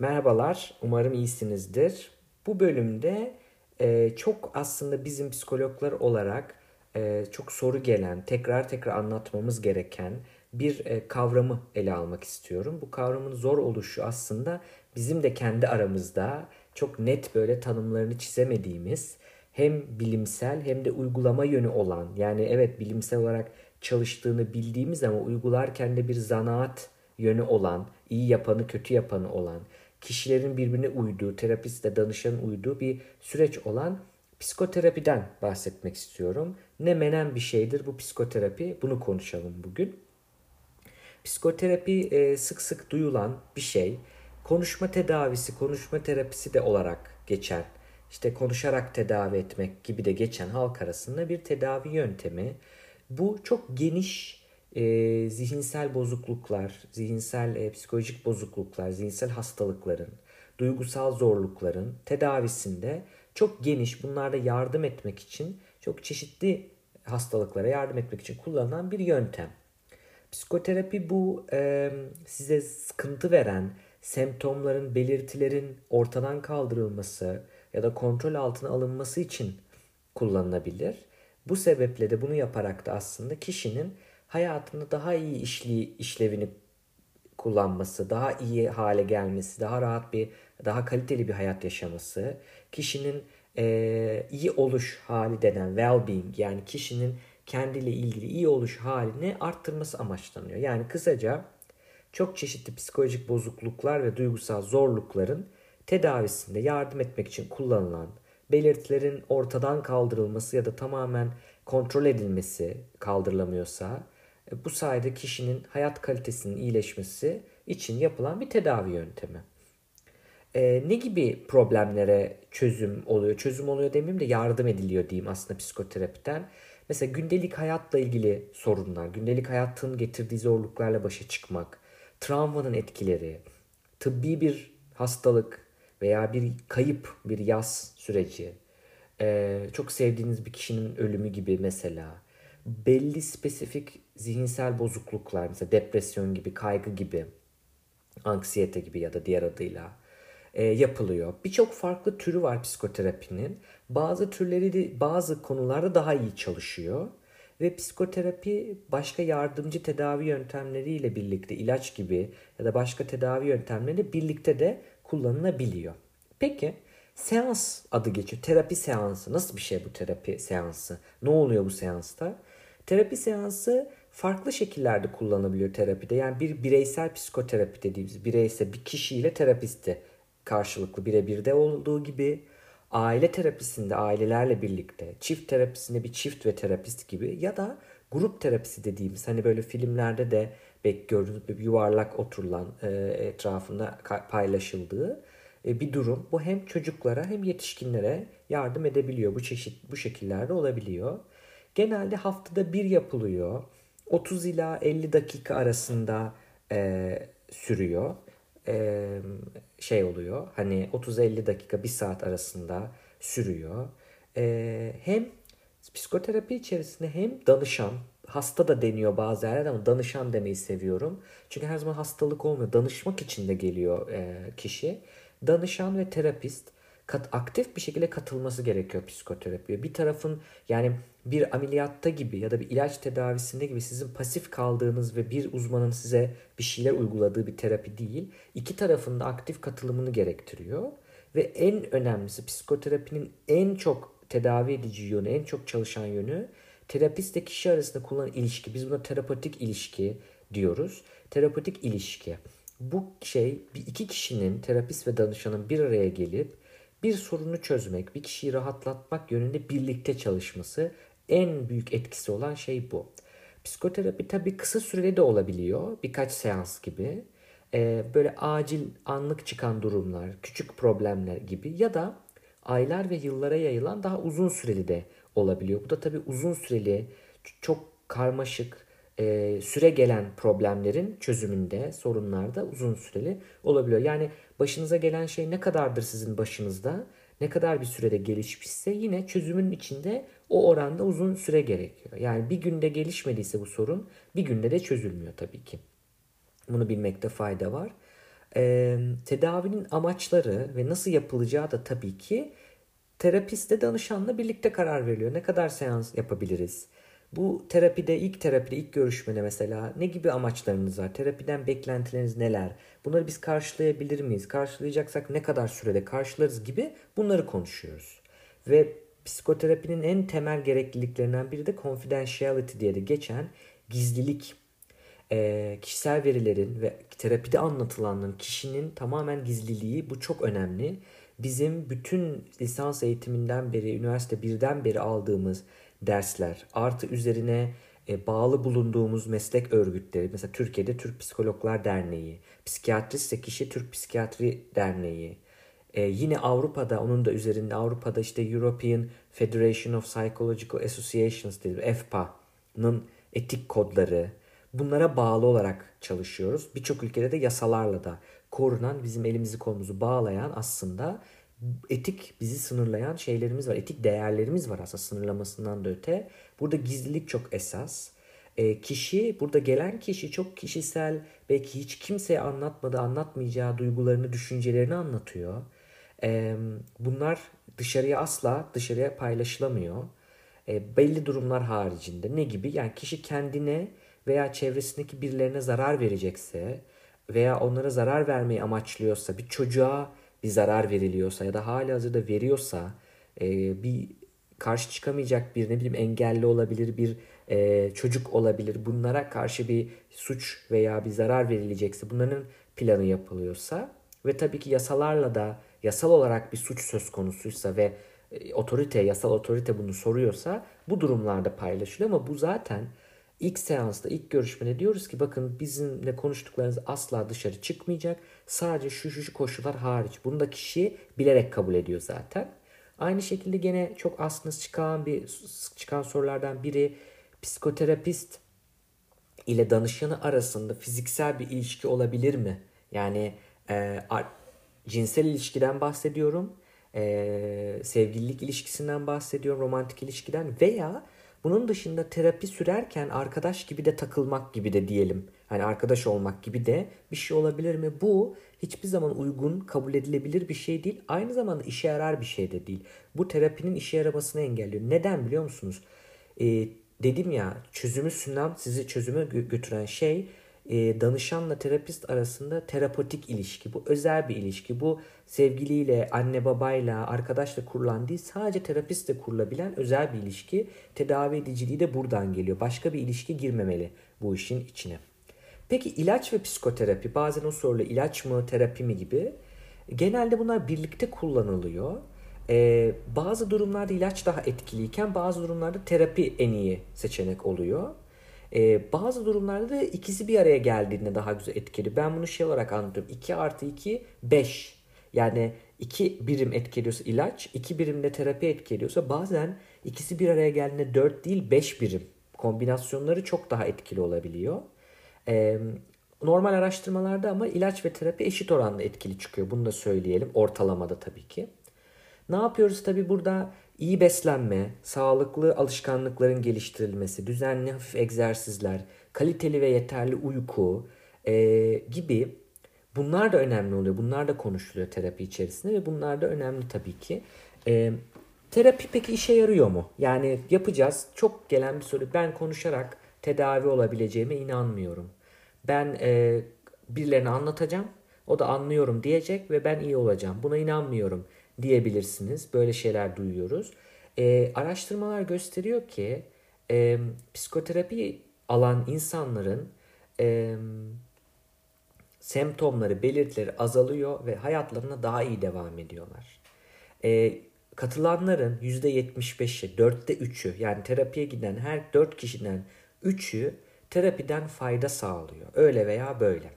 Merhabalar, umarım iyisinizdir. Bu bölümde e, çok aslında bizim psikologlar olarak e, çok soru gelen, tekrar tekrar anlatmamız gereken bir e, kavramı ele almak istiyorum. Bu kavramın zor oluşu aslında bizim de kendi aramızda çok net böyle tanımlarını çizemediğimiz hem bilimsel hem de uygulama yönü olan yani evet bilimsel olarak çalıştığını bildiğimiz ama uygularken de bir zanaat yönü olan, iyi yapanı kötü yapanı olan, kişilerin birbirine uyduğu, terapistle danışanın uyduğu bir süreç olan psikoterapiden bahsetmek istiyorum. Ne menen bir şeydir bu psikoterapi? Bunu konuşalım bugün. Psikoterapi e, sık sık duyulan bir şey. Konuşma tedavisi, konuşma terapisi de olarak geçer. İşte konuşarak tedavi etmek gibi de geçen halk arasında bir tedavi yöntemi. Bu çok geniş e, zihinsel bozukluklar, zihinsel e, psikolojik bozukluklar, zihinsel hastalıkların, duygusal zorlukların tedavisinde çok geniş, bunlarda yardım etmek için çok çeşitli hastalıklara yardım etmek için kullanılan bir yöntem. Psikoterapi bu e, size sıkıntı veren semptomların, belirtilerin ortadan kaldırılması ya da kontrol altına alınması için kullanılabilir. Bu sebeple de bunu yaparak da aslında kişinin hayatında daha iyi işli, işlevini kullanması, daha iyi hale gelmesi, daha rahat bir, daha kaliteli bir hayat yaşaması, kişinin e, iyi oluş hali denen well-being yani kişinin kendiyle ilgili iyi oluş halini arttırması amaçlanıyor. Yani kısaca çok çeşitli psikolojik bozukluklar ve duygusal zorlukların tedavisinde yardım etmek için kullanılan belirtilerin ortadan kaldırılması ya da tamamen kontrol edilmesi kaldırılamıyorsa bu sayede kişinin hayat kalitesinin iyileşmesi için yapılan bir tedavi yöntemi. Ee, ne gibi problemlere çözüm oluyor? Çözüm oluyor demeyeyim de yardım ediliyor diyeyim aslında psikoterapiden. Mesela gündelik hayatla ilgili sorunlar, gündelik hayatın getirdiği zorluklarla başa çıkmak, travmanın etkileri, tıbbi bir hastalık veya bir kayıp, bir yaz süreci, ee, çok sevdiğiniz bir kişinin ölümü gibi mesela, belli spesifik zihinsel bozukluklar, mesela depresyon gibi, kaygı gibi, anksiyete gibi ya da diğer adıyla e, yapılıyor. Birçok farklı türü var psikoterapinin. Bazı türleri de bazı konularda daha iyi çalışıyor. Ve psikoterapi başka yardımcı tedavi yöntemleriyle birlikte ilaç gibi ya da başka tedavi yöntemleriyle birlikte de kullanılabiliyor. Peki seans adı geçiyor. Terapi seansı. Nasıl bir şey bu terapi seansı? Ne oluyor bu seansta? Terapi seansı farklı şekillerde kullanılabiliyor terapide. Yani bir bireysel psikoterapi dediğimiz bireysel bir kişiyle terapisti karşılıklı birebir de olduğu gibi aile terapisinde ailelerle birlikte, çift terapisinde bir çift ve terapist gibi ya da grup terapisi dediğimiz hani böyle filmlerde de bek gördüğünüz bir yuvarlak oturulan e, etrafında paylaşıldığı e, bir durum. Bu hem çocuklara hem yetişkinlere yardım edebiliyor. Bu çeşit bu şekillerde olabiliyor. Genelde haftada bir yapılıyor. 30 ila 50 dakika arasında e, sürüyor. E, şey oluyor. Hani 30-50 dakika, bir saat arasında sürüyor. E, hem psikoterapi içerisinde hem danışan, hasta da deniyor bazı yerlerde ama danışan demeyi seviyorum. Çünkü her zaman hastalık olmuyor. Danışmak için de geliyor e, kişi. Danışan ve terapist kat, aktif bir şekilde katılması gerekiyor psikoterapiye. Bir tarafın yani bir ameliyatta gibi ya da bir ilaç tedavisinde gibi sizin pasif kaldığınız ve bir uzmanın size bir şeyler uyguladığı bir terapi değil. İki tarafın da aktif katılımını gerektiriyor. Ve en önemlisi psikoterapinin en çok tedavi edici yönü, en çok çalışan yönü terapistle kişi arasında kullanılan ilişki. Biz buna terapotik ilişki diyoruz. Terapotik ilişki. Bu şey bir iki kişinin terapist ve danışanın bir araya gelip bir sorunu çözmek, bir kişiyi rahatlatmak yönünde birlikte çalışması en büyük etkisi olan şey bu. Psikoterapi tabii kısa süreli de olabiliyor. Birkaç seans gibi. Ee, böyle acil anlık çıkan durumlar, küçük problemler gibi ya da aylar ve yıllara yayılan daha uzun süreli de olabiliyor. Bu da tabii uzun süreli, çok karmaşık, e, süre gelen problemlerin çözümünde, sorunlarda uzun süreli olabiliyor. Yani başınıza gelen şey ne kadardır sizin başınızda, ne kadar bir sürede gelişmişse yine çözümün içinde o oranda uzun süre gerekiyor. Yani bir günde gelişmediyse bu sorun bir günde de çözülmüyor tabii ki. Bunu bilmekte fayda var. E, tedavinin amaçları ve nasıl yapılacağı da tabii ki terapistle danışanla birlikte karar veriliyor. Ne kadar seans yapabiliriz? Bu terapide ilk terapide ilk görüşmede mesela ne gibi amaçlarınız var? Terapiden beklentileriniz neler? Bunları biz karşılayabilir miyiz? Karşılayacaksak ne kadar sürede karşılarız gibi bunları konuşuyoruz. Ve psikoterapinin en temel gerekliliklerinden biri de confidentiality diye de geçen gizlilik. E, kişisel verilerin ve terapide anlatılanların kişinin tamamen gizliliği bu çok önemli. Bizim bütün lisans eğitiminden beri, üniversite birden beri aldığımız dersler artı üzerine e, bağlı bulunduğumuz meslek örgütleri mesela Türkiye'de Türk Psikologlar Derneği, psikiyatristse kişi Türk Psikiyatri Derneği, e, yine Avrupa'da onun da üzerinde Avrupa'da işte European Federation of Psychological Associations dedi EFPA'nın etik kodları bunlara bağlı olarak çalışıyoruz. Birçok ülkede de yasalarla da korunan bizim elimizi kolumuzu bağlayan aslında etik bizi sınırlayan şeylerimiz var. Etik değerlerimiz var aslında sınırlamasından da öte. Burada gizlilik çok esas. E, kişi, burada gelen kişi çok kişisel, belki hiç kimseye anlatmadı, anlatmayacağı duygularını, düşüncelerini anlatıyor. E, bunlar dışarıya asla, dışarıya paylaşılamıyor. E, belli durumlar haricinde. Ne gibi? Yani kişi kendine veya çevresindeki birilerine zarar verecekse veya onlara zarar vermeyi amaçlıyorsa, bir çocuğa bir zarar veriliyorsa ya da hali hazırda veriyorsa e, bir karşı çıkamayacak bir ne bileyim engelli olabilir bir e, çocuk olabilir bunlara karşı bir suç veya bir zarar verilecekse bunların planı yapılıyorsa ve tabii ki yasalarla da yasal olarak bir suç söz konusuysa ve e, otorite yasal otorite bunu soruyorsa bu durumlarda paylaşılıyor ama bu zaten İlk seansta, ilk görüşmede diyoruz ki bakın bizimle konuştuklarınız asla dışarı çıkmayacak. Sadece şu şu, şu koşullar hariç. Bunu da kişi bilerek kabul ediyor zaten. Aynı şekilde gene çok aslında çıkan bir çıkan sorulardan biri psikoterapist ile danışanı arasında fiziksel bir ilişki olabilir mi? Yani e, cinsel ilişkiden bahsediyorum, e, sevgililik ilişkisinden bahsediyorum, romantik ilişkiden veya bunun dışında terapi sürerken arkadaş gibi de takılmak gibi de diyelim. Hani arkadaş olmak gibi de bir şey olabilir mi? Bu hiçbir zaman uygun, kabul edilebilir bir şey değil. Aynı zamanda işe yarar bir şey de değil. Bu terapinin işe yaramasını engelliyor. Neden biliyor musunuz? Ee, dedim ya çözümü sunan, sizi çözüme götüren şey e, danışanla terapist arasında terapotik ilişki. Bu özel bir ilişki. Bu sevgiliyle, anne babayla, arkadaşla kurulan değil sadece terapistle kurulabilen özel bir ilişki. Tedavi ediciliği de buradan geliyor. Başka bir ilişki girmemeli bu işin içine. Peki ilaç ve psikoterapi bazen o soruyla ilaç mı terapi mi gibi genelde bunlar birlikte kullanılıyor. Ee, bazı durumlarda ilaç daha etkiliyken bazı durumlarda terapi en iyi seçenek oluyor. Ee, bazı durumlarda da ikisi bir araya geldiğinde daha güzel etkili. Ben bunu şey olarak anlatıyorum. 2 artı 2 5. Yani 2 birim etkiliyorsa ilaç, 2 birimde terapi etkiliyorsa bazen ikisi bir araya geldiğinde 4 değil 5 birim kombinasyonları çok daha etkili olabiliyor. Ee, normal araştırmalarda ama ilaç ve terapi eşit oranda etkili çıkıyor. Bunu da söyleyelim ortalamada tabii ki. Ne yapıyoruz tabii burada iyi beslenme, sağlıklı alışkanlıkların geliştirilmesi, düzenli hafif egzersizler, kaliteli ve yeterli uyku e, gibi bunlar da önemli oluyor. Bunlar da konuşuluyor terapi içerisinde ve bunlar da önemli tabii ki. E, terapi peki işe yarıyor mu? Yani yapacağız. Çok gelen bir soru. Ben konuşarak tedavi olabileceğime inanmıyorum. Ben e, birilerine anlatacağım. O da anlıyorum diyecek ve ben iyi olacağım. Buna inanmıyorum diyebilirsiniz. Böyle şeyler duyuyoruz. E, araştırmalar gösteriyor ki e, psikoterapi alan insanların e, semptomları, belirtileri azalıyor ve hayatlarına daha iyi devam ediyorlar. E, katılanların %75'i, dörtte üçü yani terapiye giden her dört kişiden üçü terapiden fayda sağlıyor. Öyle veya böyle.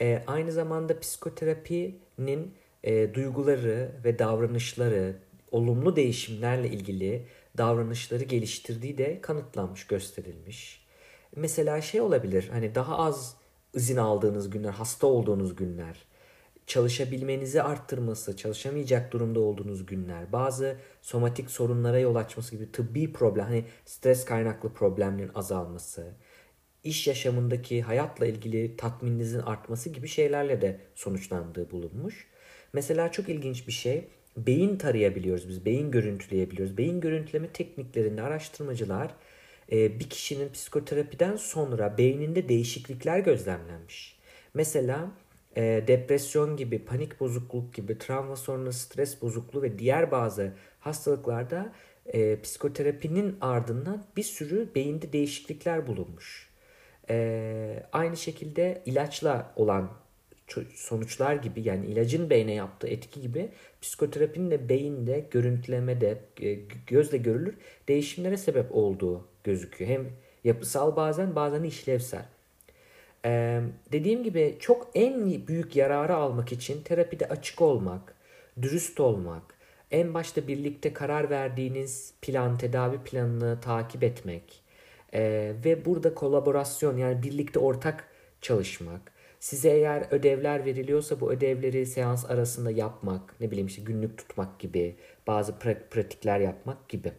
E, aynı zamanda psikoterapinin e, duyguları ve davranışları, olumlu değişimlerle ilgili davranışları geliştirdiği de kanıtlanmış, gösterilmiş. Mesela şey olabilir hani daha az izin aldığınız günler, hasta olduğunuz günler, çalışabilmenizi arttırması, çalışamayacak durumda olduğunuz günler, bazı somatik sorunlara yol açması gibi tıbbi problem, hani stres kaynaklı problemlerin azalması, iş yaşamındaki hayatla ilgili tatmininizin artması gibi şeylerle de sonuçlandığı bulunmuş. Mesela çok ilginç bir şey beyin tarayabiliyoruz biz, beyin görüntüleyebiliyoruz. Beyin görüntüleme tekniklerinde araştırmacılar e, bir kişinin psikoterapiden sonra beyninde değişiklikler gözlemlenmiş. Mesela e, depresyon gibi, panik bozukluk gibi, travma sonrası stres bozukluğu ve diğer bazı hastalıklarda e, psikoterapinin ardından bir sürü beyinde değişiklikler bulunmuş. E, aynı şekilde ilaçla olan sonuçlar gibi yani ilacın beyne yaptığı etki gibi psikoterapinin de beyinde, görüntülemede, e, gözle görülür değişimlere sebep olduğu gözüküyor. Hem yapısal bazen bazen işlevsel. Ee, dediğim gibi çok en büyük yararı almak için terapide açık olmak, dürüst olmak, en başta birlikte karar verdiğiniz plan, tedavi planını takip etmek e, ve burada kolaborasyon yani birlikte ortak çalışmak, Size eğer ödevler veriliyorsa bu ödevleri seans arasında yapmak, ne bileyim işte günlük tutmak gibi, bazı pratikler yapmak gibi.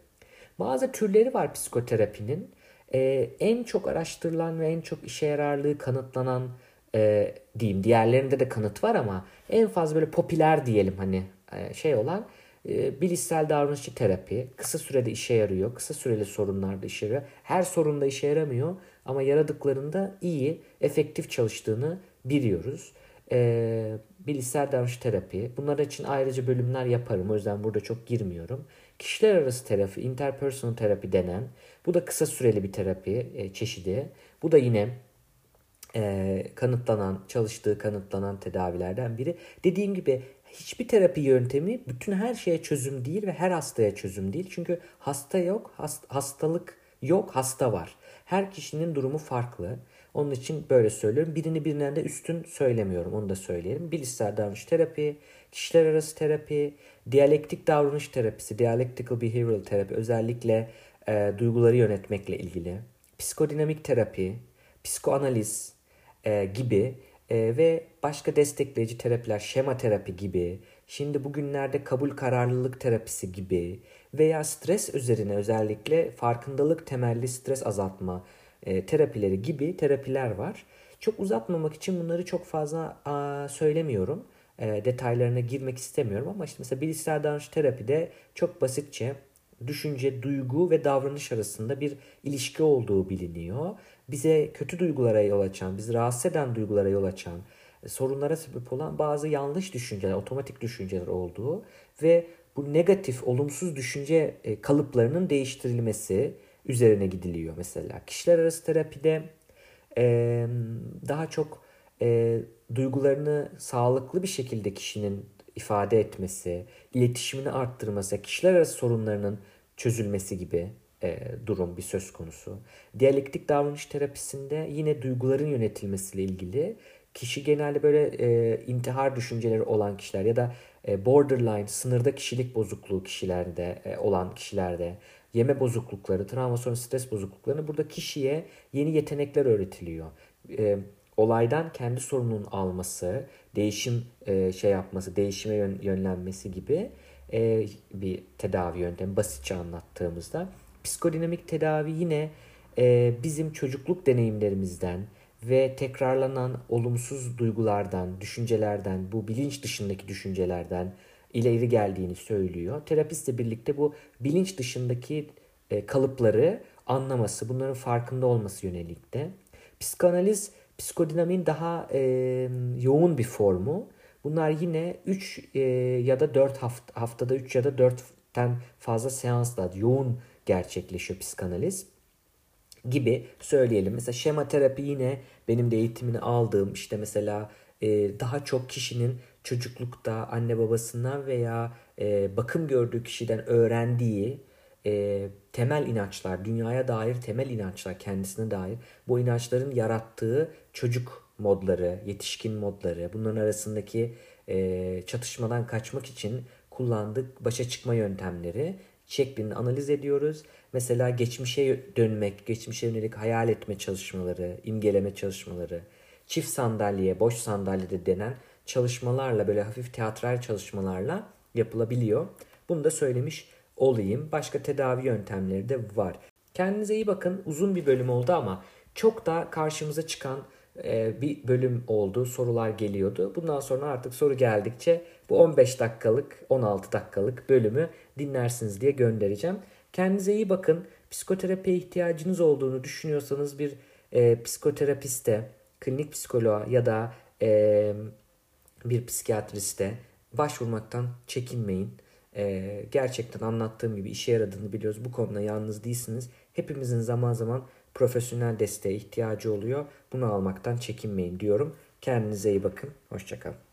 Bazı türleri var psikoterapinin. Ee, en çok araştırılan ve en çok işe yararlığı kanıtlanan e, diyeyim. Diğerlerinde de kanıt var ama en fazla böyle popüler diyelim hani e, şey olan e, bilişsel davranışçı terapi. Kısa sürede işe yarıyor. Kısa süreli sorunlarda işe yarıyor. Her sorunda işe yaramıyor ama yaradıklarında iyi, efektif çalıştığını biliyoruz. E, bilişsel davranış terapi. Bunlar için ayrıca bölümler yaparım. O yüzden burada çok girmiyorum. Kişiler arası terapi, interpersonal terapi denen. Bu da kısa süreli bir terapi e, çeşidi. Bu da yine e, kanıtlanan, çalıştığı kanıtlanan tedavilerden biri. Dediğim gibi hiçbir terapi yöntemi bütün her şeye çözüm değil ve her hastaya çözüm değil. Çünkü hasta yok, hast, hastalık yok, hasta var. Her kişinin durumu farklı. Onun için böyle söylüyorum. Birini birinden de üstün söylemiyorum. Onu da söyleyelim. Bilişsel davranış terapi, kişiler arası terapi, diyalektik davranış terapisi, dialectical behavioral terapi özellikle e, duyguları yönetmekle ilgili, psikodinamik terapi, psikoanaliz e, gibi e, ve başka destekleyici terapiler, şema terapi gibi, şimdi bugünlerde kabul kararlılık terapisi gibi veya stres üzerine özellikle farkındalık temelli stres azaltma e, terapileri gibi terapiler var. Çok uzatmamak için bunları çok fazla söylemiyorum. E, detaylarına girmek istemiyorum ama işte mesela bilişsel davranış terapide çok basitçe düşünce, duygu ve davranış arasında bir ilişki olduğu biliniyor. Bize kötü duygulara yol açan, bizi rahatsız eden duygulara yol açan, e, sorunlara sebep olan bazı yanlış düşünceler, otomatik düşünceler olduğu ve bu negatif, olumsuz düşünce kalıplarının değiştirilmesi, üzerine gidiliyor mesela. Kişiler arası terapide e, daha çok e, duygularını sağlıklı bir şekilde kişinin ifade etmesi, iletişimini arttırması, kişiler arası sorunlarının çözülmesi gibi e, durum bir söz konusu. Diyalektik davranış terapisinde yine duyguların yönetilmesiyle ilgili kişi genelde böyle e, intihar düşünceleri olan kişiler ya da e, borderline sınırda kişilik bozukluğu kişilerde e, olan kişilerde yeme bozuklukları, travma sonrası stres bozukluklarını burada kişiye yeni yetenekler öğretiliyor. E, olaydan kendi sorumluluğunu alması, değişim e, şey yapması, değişime yön, yönlenmesi gibi e, bir tedavi yöntemi basitçe anlattığımızda. Psikodinamik tedavi yine e, bizim çocukluk deneyimlerimizden ve tekrarlanan olumsuz duygulardan, düşüncelerden, bu bilinç dışındaki düşüncelerden, ileri geldiğini söylüyor. Terapistle birlikte bu bilinç dışındaki e, kalıpları anlaması, bunların farkında olması yönelik de. Psikanaliz, psikodinamin daha e, yoğun bir formu. Bunlar yine 3 e, ya da 4 hafta, haftada 3 ya da 4'ten fazla seansla yoğun gerçekleşiyor psikanaliz gibi söyleyelim. Mesela şema terapi yine benim de eğitimini aldığım işte mesela e, daha çok kişinin çocuklukta anne babasından veya e, bakım gördüğü kişiden öğrendiği e, temel inançlar, dünyaya dair temel inançlar kendisine dair bu inançların yarattığı çocuk modları, yetişkin modları, bunların arasındaki e, çatışmadan kaçmak için kullandık başa çıkma yöntemleri şeklinde analiz ediyoruz. Mesela geçmişe dönmek, geçmişe yönelik hayal etme çalışmaları, imgeleme çalışmaları, çift sandalye, boş sandalyede denen çalışmalarla böyle hafif teatral çalışmalarla yapılabiliyor. Bunu da söylemiş olayım. Başka tedavi yöntemleri de var. Kendinize iyi bakın. Uzun bir bölüm oldu ama Çok da karşımıza çıkan e, bir bölüm oldu. Sorular geliyordu. Bundan sonra artık soru geldikçe bu 15 dakikalık, 16 dakikalık bölümü dinlersiniz diye göndereceğim. Kendinize iyi bakın. Psikoterapiye ihtiyacınız olduğunu düşünüyorsanız bir e, psikoterapiste, klinik psikoloğa ya da e, bir psikiyatriste başvurmaktan çekinmeyin. E, gerçekten anlattığım gibi işe yaradığını biliyoruz. Bu konuda yalnız değilsiniz. Hepimizin zaman zaman profesyonel desteğe ihtiyacı oluyor. Bunu almaktan çekinmeyin diyorum. Kendinize iyi bakın. Hoşçakalın.